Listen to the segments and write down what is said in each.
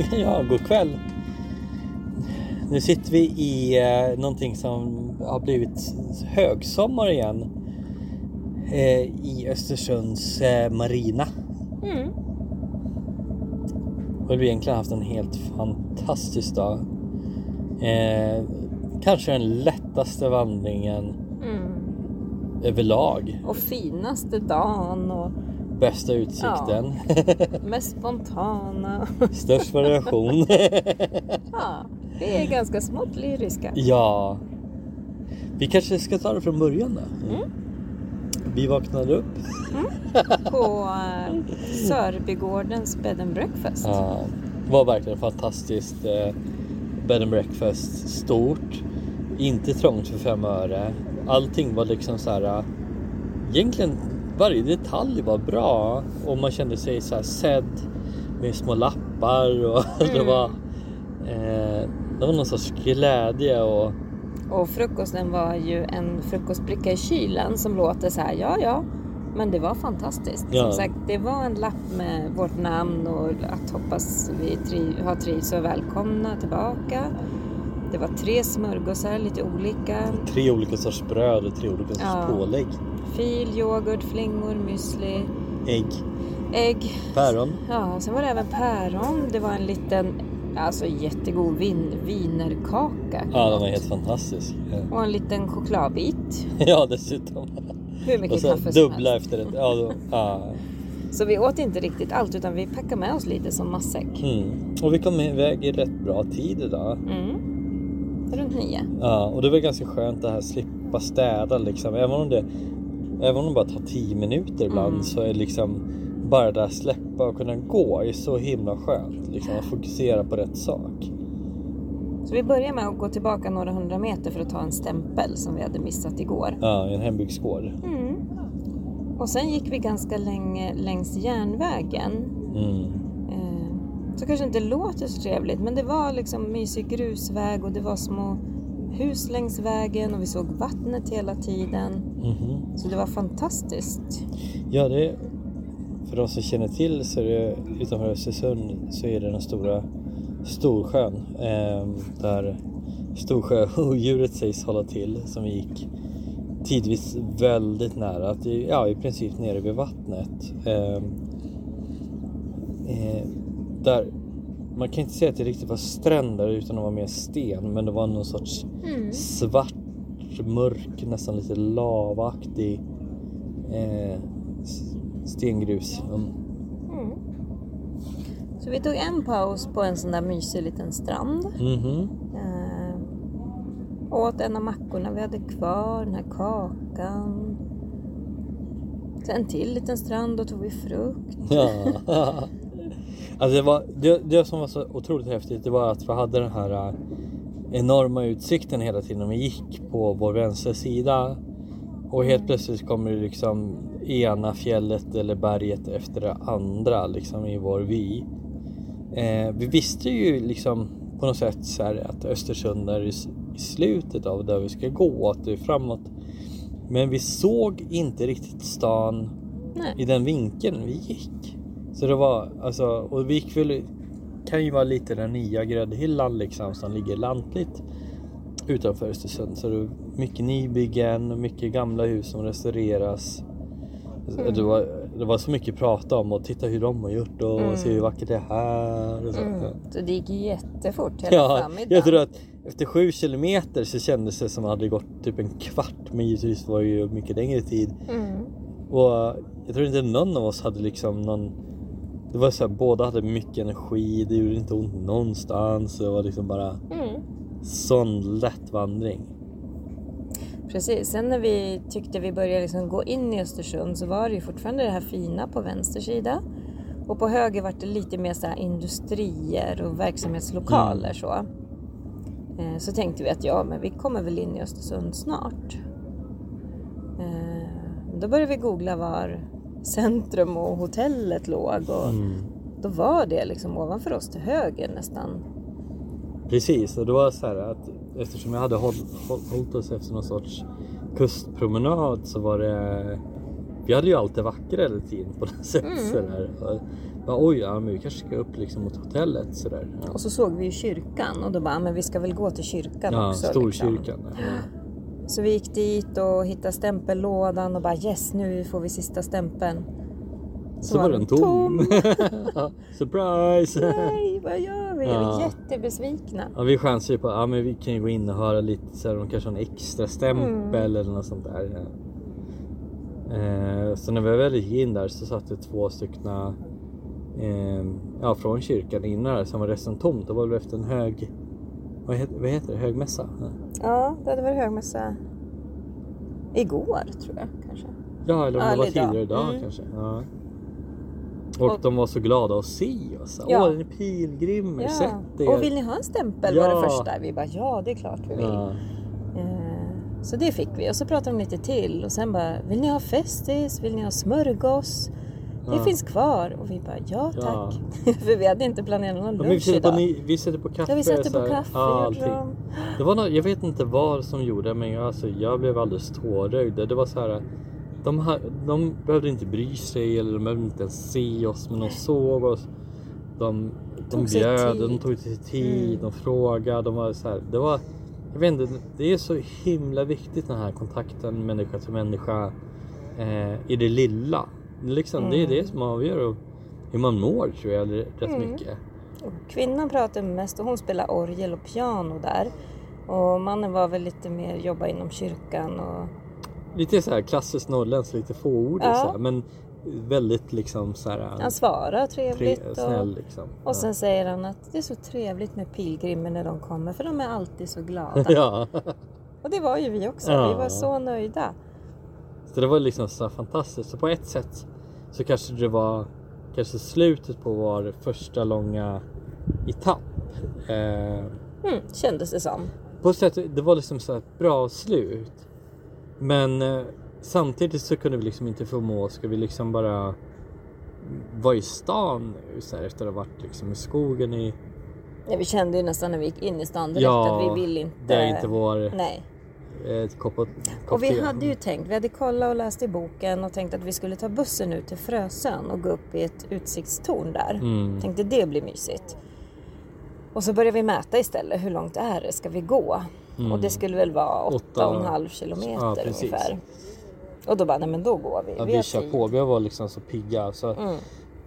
Ja, god kväll. Nu sitter vi i eh, någonting som har blivit högsommar igen. Eh, I Östersunds eh, marina. Mm. Och vi har egentligen haft en helt fantastisk dag. Eh, kanske den lättaste vandringen Mm. överlag. Och finaste dagen och Bästa utsikten. mest spontana. Störst variation. ja, vi är ganska smått lyriska. ja. Vi kanske ska ta det från början då. Mm. Vi vaknade upp. På uh, Sörbygårdens bed and breakfast. Ja, det var verkligen fantastiskt. Eh, bed and breakfast. Stort. Inte trångt för fem öre. Allting var liksom så här. eh, Egentligen varje detalj var bra och man kände sig så här sedd med små lappar och det Mm. var eh, det var någon sorts glädje och Och frukosten var ju en frukostbricka i kylen som låter så här, ja ja. Men det var fantastiskt. Ja. Som sagt, det var en lapp med vårt namn och att hoppas vi tri- har trivs och välkomna tillbaka. Det var tre smörgåsar, lite olika. tre olika sorts bröd och tre olika sorts Ja. pålägg. Fil, yoghurt, flingor, müsli, Ägg, ägg. päron. Ja, sen var det även päron. Det var en liten, alltså jättegod vin, vinerkaka. Ja, den var helt fantastisk. Ja. Och en liten chokladbit. Ja, dessutom. Hur Och mycket så kaffe som dubbla helst. efter det. Ja, då, ja. Så vi åt inte riktigt allt utan vi packade med oss lite som matsäck. Mm. Och vi kom iväg i rätt bra tid idag. Mm. Runt nio. Ja, och det var ganska skönt det här slippa städa liksom. Även om det, även om det bara tar 10 minuter ibland Mm. så är liksom bara det här släppa och kunna gå är så himla skönt. Liksom att fokusera på rätt sak. Så vi började med att gå tillbaka några hundra meter för att ta en stämpel som vi hade missat igår. Ja, i en hembygdsgård. Mm. Och sen gick vi ganska länge längs järnvägen. Mm. Eh, Så kanske inte låter så trevligt men det var liksom mysig grusväg och det var små hus längs vägen och vi såg vattnet hela tiden. Mhm. Så det var fantastiskt. Ja, det för de som känner till så är det utanför Östersund så är det den stora Storsjön eh, där Storsjöodjuret sägs hålla till som gick tidvis väldigt nära, att ja i princip nere vid vattnet. Eh, eh, där man kan inte säga att det riktigt var stränder utan det var mer sten men det var någon sorts svart, mörk, nästan lite lavaktig eh, stengrus. Mm. Mm. Så vi tog en paus på en sån där mysig liten strand. Mhm. Eh, åt en av mackorna vi hade kvar, den här kakan. Sen en till liten strand och tog vi frukt. Ja. alltså det, var, det, det som var så otroligt häftigt det var att vi hade den här eh, enorma utsikten hela tiden. Vi gick på vår vänstra sida och helt plötsligt kommer det liksom ena fjället eller berget efter det andra liksom i vår vy. Eh, vi visste ju liksom på något sätt så här att Östersund är i slutet av där vi ska gå, att det är framåt. Men vi såg inte riktigt stan Nej. i den vinkeln vi gick. Så det var alltså, och vi gick väl, kan ju vara lite den nya gräddhyllan liksom som ligger lantligt utanför Östersund. Så det är mycket nybyggen, mycket gamla hus som restaureras. Det, var, det var så mycket att prata om och titta hur de har gjort och Mm. se hur vackert det är här. Och så. Mm. Så det gick jättefort hela Ja, förmiddagen. jag tror att efter sju kilometer så kändes det som att det hade gått typ en kvart. Men givetvis var det ju mycket längre tid. Mm. Och jag tror inte någon av oss hade liksom någon Det var så här, båda hade mycket energi, det gjorde inte ont någonstans. Det var liksom bara Mm. sån lätt vandring. Precis, sen när vi tyckte vi började liksom gå in i Östersund så var det ju fortfarande det här fina på vänster sida. Och på höger var det lite mer så industrier och verksamhetslokaler så. Eh, Så tänkte vi att ja, men vi kommer väl in i Östersund snart. Eh, Då började vi googla var centrum och hotellet låg och Mm. då var det liksom ovanför oss till höger nästan. Precis, och det var så här att eftersom jag hade håll, håll, hållit oss efter någon sorts kustpromenad så var det vi hade ju allt det vackra hela tiden på något sätt. Mm. Sådär. Bara, Oj, ja, men vi kanske ska upp liksom mot hotellet. Sådär. Ja, Och så såg vi ju kyrkan och då bara, men vi ska väl gå till kyrkan ja också. Storkyrkan. Liksom. Ja. Så vi gick dit och hittade stämpellådan och bara yes, nu får vi sista stämpeln. Så var den tom. Surprise! Nej, vad gör vi? Ja. Jättebesvikna. Ja, vi chansar ju på att ja, men vi kan ju gå in och höra lite så här, de kanske har en extra stämpel eller något sånt där. Ja. Eh, så när vi väl gick in där så satt det två stycken eh, ja, från kyrkan inne där som var resten tomt. Det var väl efter en hög, vad heter, vad heter det, högmässa? Ja. Ja, det hade varit högmässa igår tror jag kanske. Ja, eller om Ja, det var tidigare idag Mm. kanske. Ja. Och, Och- de var så glada att se oss. Ja. Åh, en pilgrimer, sätt er. Och vill ni ha en stämpel var Ja. det första. Vi bara ja, det är klart vi vill. ja. Eh, Så det fick vi och så pratade de lite till och sen bara vill ni ha festis? Vill ni ha smörgås? Det Ja. finns kvar och vi bara ja Ja. tack. För vi hade inte planerat någon Ja, vi, lunch på, idag. ni- vi sätter på kaffe. Ja, vi sätter på kaffe, Ja. Det var något, jag vet inte vad som gjorde men jag, alltså, jag blev alldeles tårögd. Det var så här. De, de behövde inte bry sig eller de behövde inte ens se oss men de såg oss. De, de Tog bjöd, de tog sig tid, Mm. de frågade. De var så här, det var, jag vet inte, det är så himla viktigt den här kontakten människa till människa eh, i det lilla. Liksom, Det är Mm. det som avgör hur man mår tror jag rätt Mm. mycket. Och Kvinnan pratade mest och hon spelade orgel och piano där. Och mannen var väl lite mer jobba inom kyrkan och Lite så här klassiskt norrländskt, lite fåordigt Ja. så här, men väldigt liksom så här han svarade tre, trevligt. Och, snäll liksom. och sen säger han att det är så trevligt med pilgrimer när de kommer för de är alltid så glada. ja. Och det var ju vi också. Ja. Vi var så nöjda. Så det var liksom så fantastiskt. Så på ett sätt så kanske det var kanske slutet på vår första långa etapp. Eh, Mm, kändes det som. på ett sätt, det var liksom så ett bra slut. Men eh, samtidigt så kunde vi liksom inte förmå, ska vi liksom bara vara i stan nu så här, efter att ha varit liksom i skogen i Ja, vi kände ju nästan när vi gick in i stan direkt Ja, att vi vill inte... det är inte vår Nej. Eh, kopp, kopp Och vi te. hade ju tänkt, vi hade kollat och läst i boken och tänkt att vi skulle ta bussen ut till Frösön och gå upp i ett utsiktstorn där. Mm. Tänkte det blir mysigt. Och så började vi mäta istället, hur långt är det, ska vi gå? Mm. Och det skulle väl vara Åtta- 8,5 kilometer Ja, ungefär. Och då bara, nej men då går vi. Ja, vi vi kör tid. på, vi var liksom så pigga. Så Mm.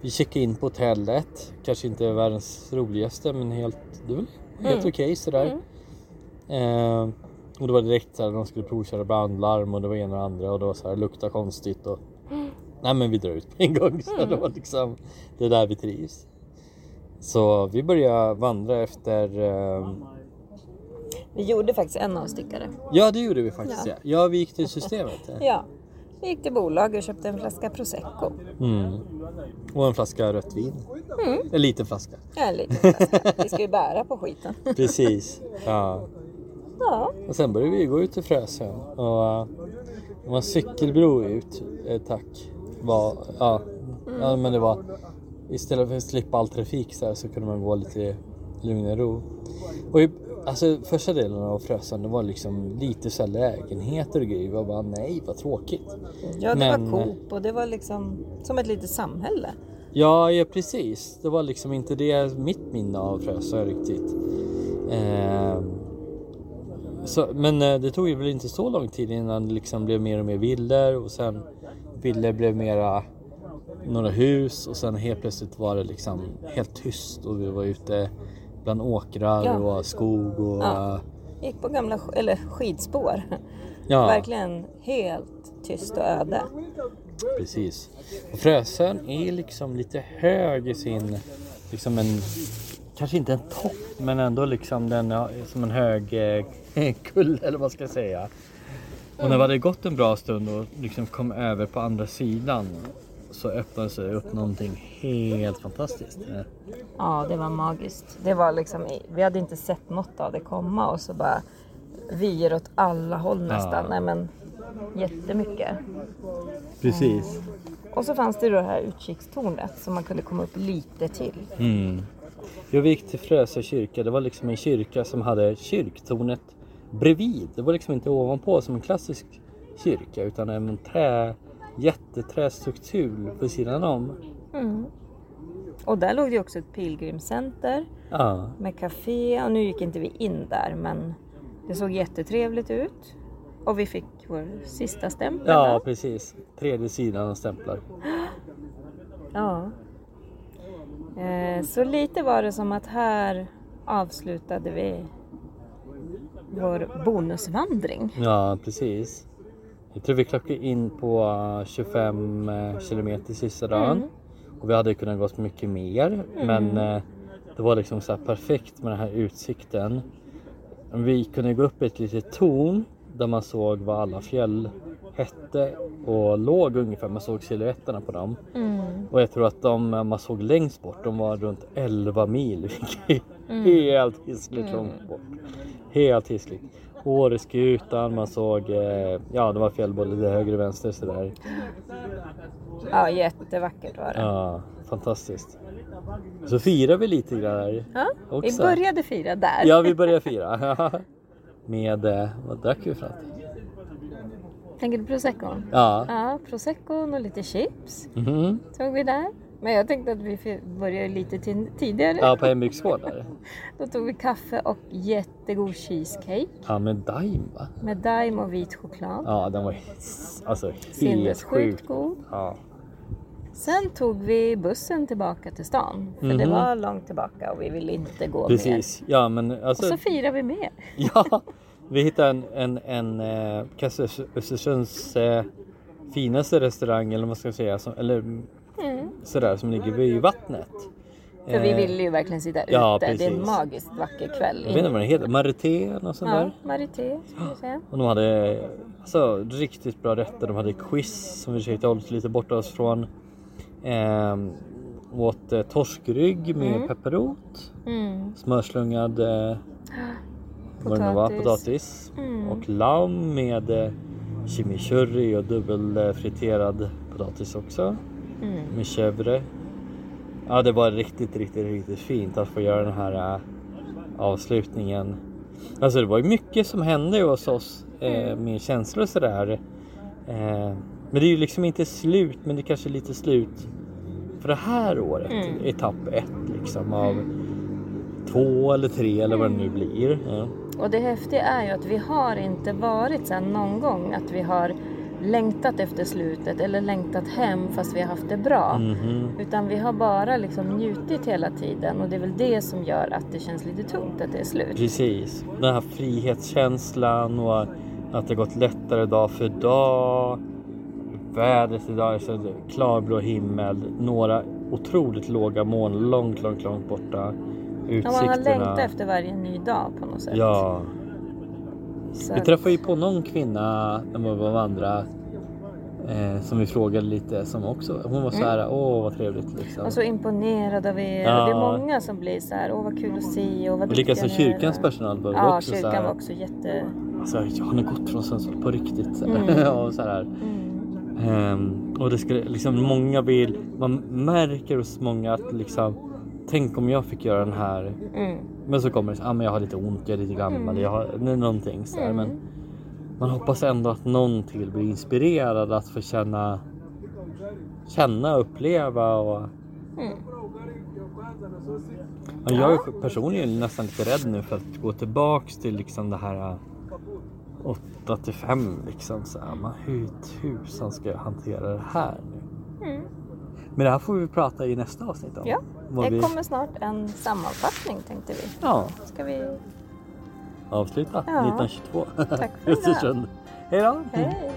Vi checkade in på hotellet. Kanske inte världens roligaste men helt, det helt Mm. okej sådär. Eh, och det var direkt såhär, de skulle provköra brandlarm och det var ena och andra och det var såhär, lukta konstigt och Nej men vi drar ut på en gång. Så det var liksom, det är där vi trivs. Så vi började vandra efter eh, Vi gjorde faktiskt en avstickare. Ja det gjorde vi faktiskt ja. Ja. Ja vi gick till systemet. Ja. Vi gick till bolaget och köpte en flaska prosecco. Mm. Och en flaska rött vin. En liten flaska. Ja, en liten flaska. Vi ska ju bära på skiten. Precis. Ja. Ja. Och sen började vi gå ut till Frösön och uh, det var cykelbro ut, eh, tack. Var, ja, ja, men det var istället för att slippa all trafik så, här, så kunde man gå lite lugn och ro. Och i, alltså första delen av Frösön det var liksom lite så lägenheter och grejer. Jag bara nej vad tråkigt. Ja, det Men- var Coop och det var liksom som ett litet samhälle. Ja, ja precis. Det var liksom inte det mitt minne av Frösön riktigt. Ehm, så, men eh, det tog ju väl inte så lång tid innan det liksom blev mer och mer villor och sen villor blev mera några hus och sen helt plötsligt var det liksom helt tyst och vi var ute bland åkrar Ja. och skog och Ja. Gick på gamla eller skidspår. ja, Verkligen helt tyst och öde. precis. Och Frösön är liksom lite hög i sin, liksom en, kanske inte en topp men ändå liksom den som en hög eh, kulle eller vad ska jag säga. Och när vi hade gått en bra stund och liksom kom över på andra sidan så öppnade sig upp någonting helt fantastiskt. Ja, det var magiskt. Det var liksom, vi hade inte sett något av det komma och så bara vyer åt alla håll nästan. Ja. Nej men jättemycket. Precis. Och så fanns det då det här utkikstornet som man kunde komma upp lite till. Mm. Jag gick till Frösö kyrka. Det var liksom en kyrka som hade kyrktornet bredvid. Det var liksom inte ovanpå som en klassisk kyrka utan en trä, jätteträstruktur på sidan om. Mm. Och där låg det också ett pilgrimscenter Ja, med café och nu gick inte vi in där men det såg jättetrevligt ut. Och vi fick vår sista stämpel. ja precis. Tredje sidan av stämplar. ja. Eh, så lite var det som att här avslutade vi vår bonusvandring. Ja, precis. Jag tror vi klockade in på eh, 25 eh, kilometer sista dagen. Mm. Och vi hade kunnat gått mycket mer. Men eh, det var liksom så perfekt med den här utsikten. Vi kunde gå upp i ett litet torn där man såg vad alla fjäll hette och låg ungefär. Man såg silhuetterna på dem. Mm. Och jag tror att de man såg längst bort, de var runt 11 mil. är Helt hiskligt långt bort. Helt hiskligt. Åreskutan, man såg, eh, ja det var fjäll både till höger och vänster sådär. Ja, jättevackert var det. Ja, fantastiskt. Så firar vi lite grann där. Ja, vi också. började fira där. Ja, vi börjar fira. Med, eh, vad drack vi för något? Tänker du proseccon? Ja. Ja, proseccon och lite chips Mhm. tog vi där. Men jag tänkte att vi började lite ti- tidigare. Ja, på Hembygdsgård där. Då tog vi kaffe och jättegod cheesecake Ja, med Daim va? med daim och vit choklad. Ja, den var alltså helt Sinnessjukt sjuk. god. Ja. Sen tog vi bussen tillbaka till stan. För det Mhm. var långt tillbaka och vi ville inte gå mer. Precis. Ja, men Och alltså. så firade vi mer. Ja, vi hittade en, en, en eh, kanske Östersunds eh, finaste restaurang eller vad ska säga, som, eller Mm. sådär som ligger vid vattnet. För vi Eh, ville ju verkligen sitta ute. ja, det är en magiskt vacker kväll. Jag vet inte vad den heter, Marité och sånt Ja, där. Marité ska vi säga. Och de hade alltså, riktigt bra rätter. De hade quiz som vi försökte hålla oss lite borta oss från. Ehm, åt eh, torskrygg med Mm. pepparrot. Mm. Smörslungad eh, det nu var, Potatis. potatis. Mm. Och lamm med eh, chimichurri och dubbelfriterad potatis också. Mm. Med chèvre. Ja det var riktigt, riktigt, riktigt fint att få göra den här äh, avslutningen. Alltså det var ju mycket som hände hos oss eh, med känslor och sådär. Eh, men det är ju liksom inte slut, men det kanske är lite slut för det här året. Mm. Etapp ett liksom av två eller tre eller vad det nu blir. Ja. Och det häftiga är ju att vi har inte varit här någon gång att vi har längtat efter slutet eller längtat hem fast vi har haft det bra. Mhm. Utan vi har bara liksom njutit hela tiden och det är väl det som gör att det känns lite tungt att det är slut. Precis. Den här frihetskänslan och att det gått lättare dag för dag. Vädret idag är så klarblå himmel. Några otroligt låga moln långt, långt, långt borta. Ja, man har Utsikterna. längtat efter varje ny dag på något sätt. Ja. Så Vi träffade ju på någon kvinna när vi var och vandrade. Eh, som vi frågade lite som också, hon var så här, åh vad trevligt liksom. Och så imponerad av er. Ja. Och det är många som blir så här, åh vad kul att se och vad och likaså duktiga ni är. kyrkans personal var Ja, också så kyrkan här, var också jätte... alltså, ja, har ni gått från Sundsvall på riktigt? Så här. Mm. och så här. Mm. Ehm, och det skulle liksom många vill, man märker hos många att liksom Tänk om jag fick göra den här Mm. Men så kommer det ah, men jag har lite ont, jag är lite gammal, jag har någonting så här, Mm. men Man hoppas ändå att någon till blir inspirerad att få känna Känna, uppleva och Mm. Ja, jag är personligen nästan lite rädd nu för att gå tillbaks till liksom det här 8 till 5 liksom så här, man, hur tusan ska jag hantera det här nu? Mm. Men det här får vi prata i nästa avsnitt om. Ja, Vad det vi... kommer snart en sammanfattning tänkte vi. Ja, Ska vi... avsluta Ja. 1922. Tack för idag. Hej då! Hej!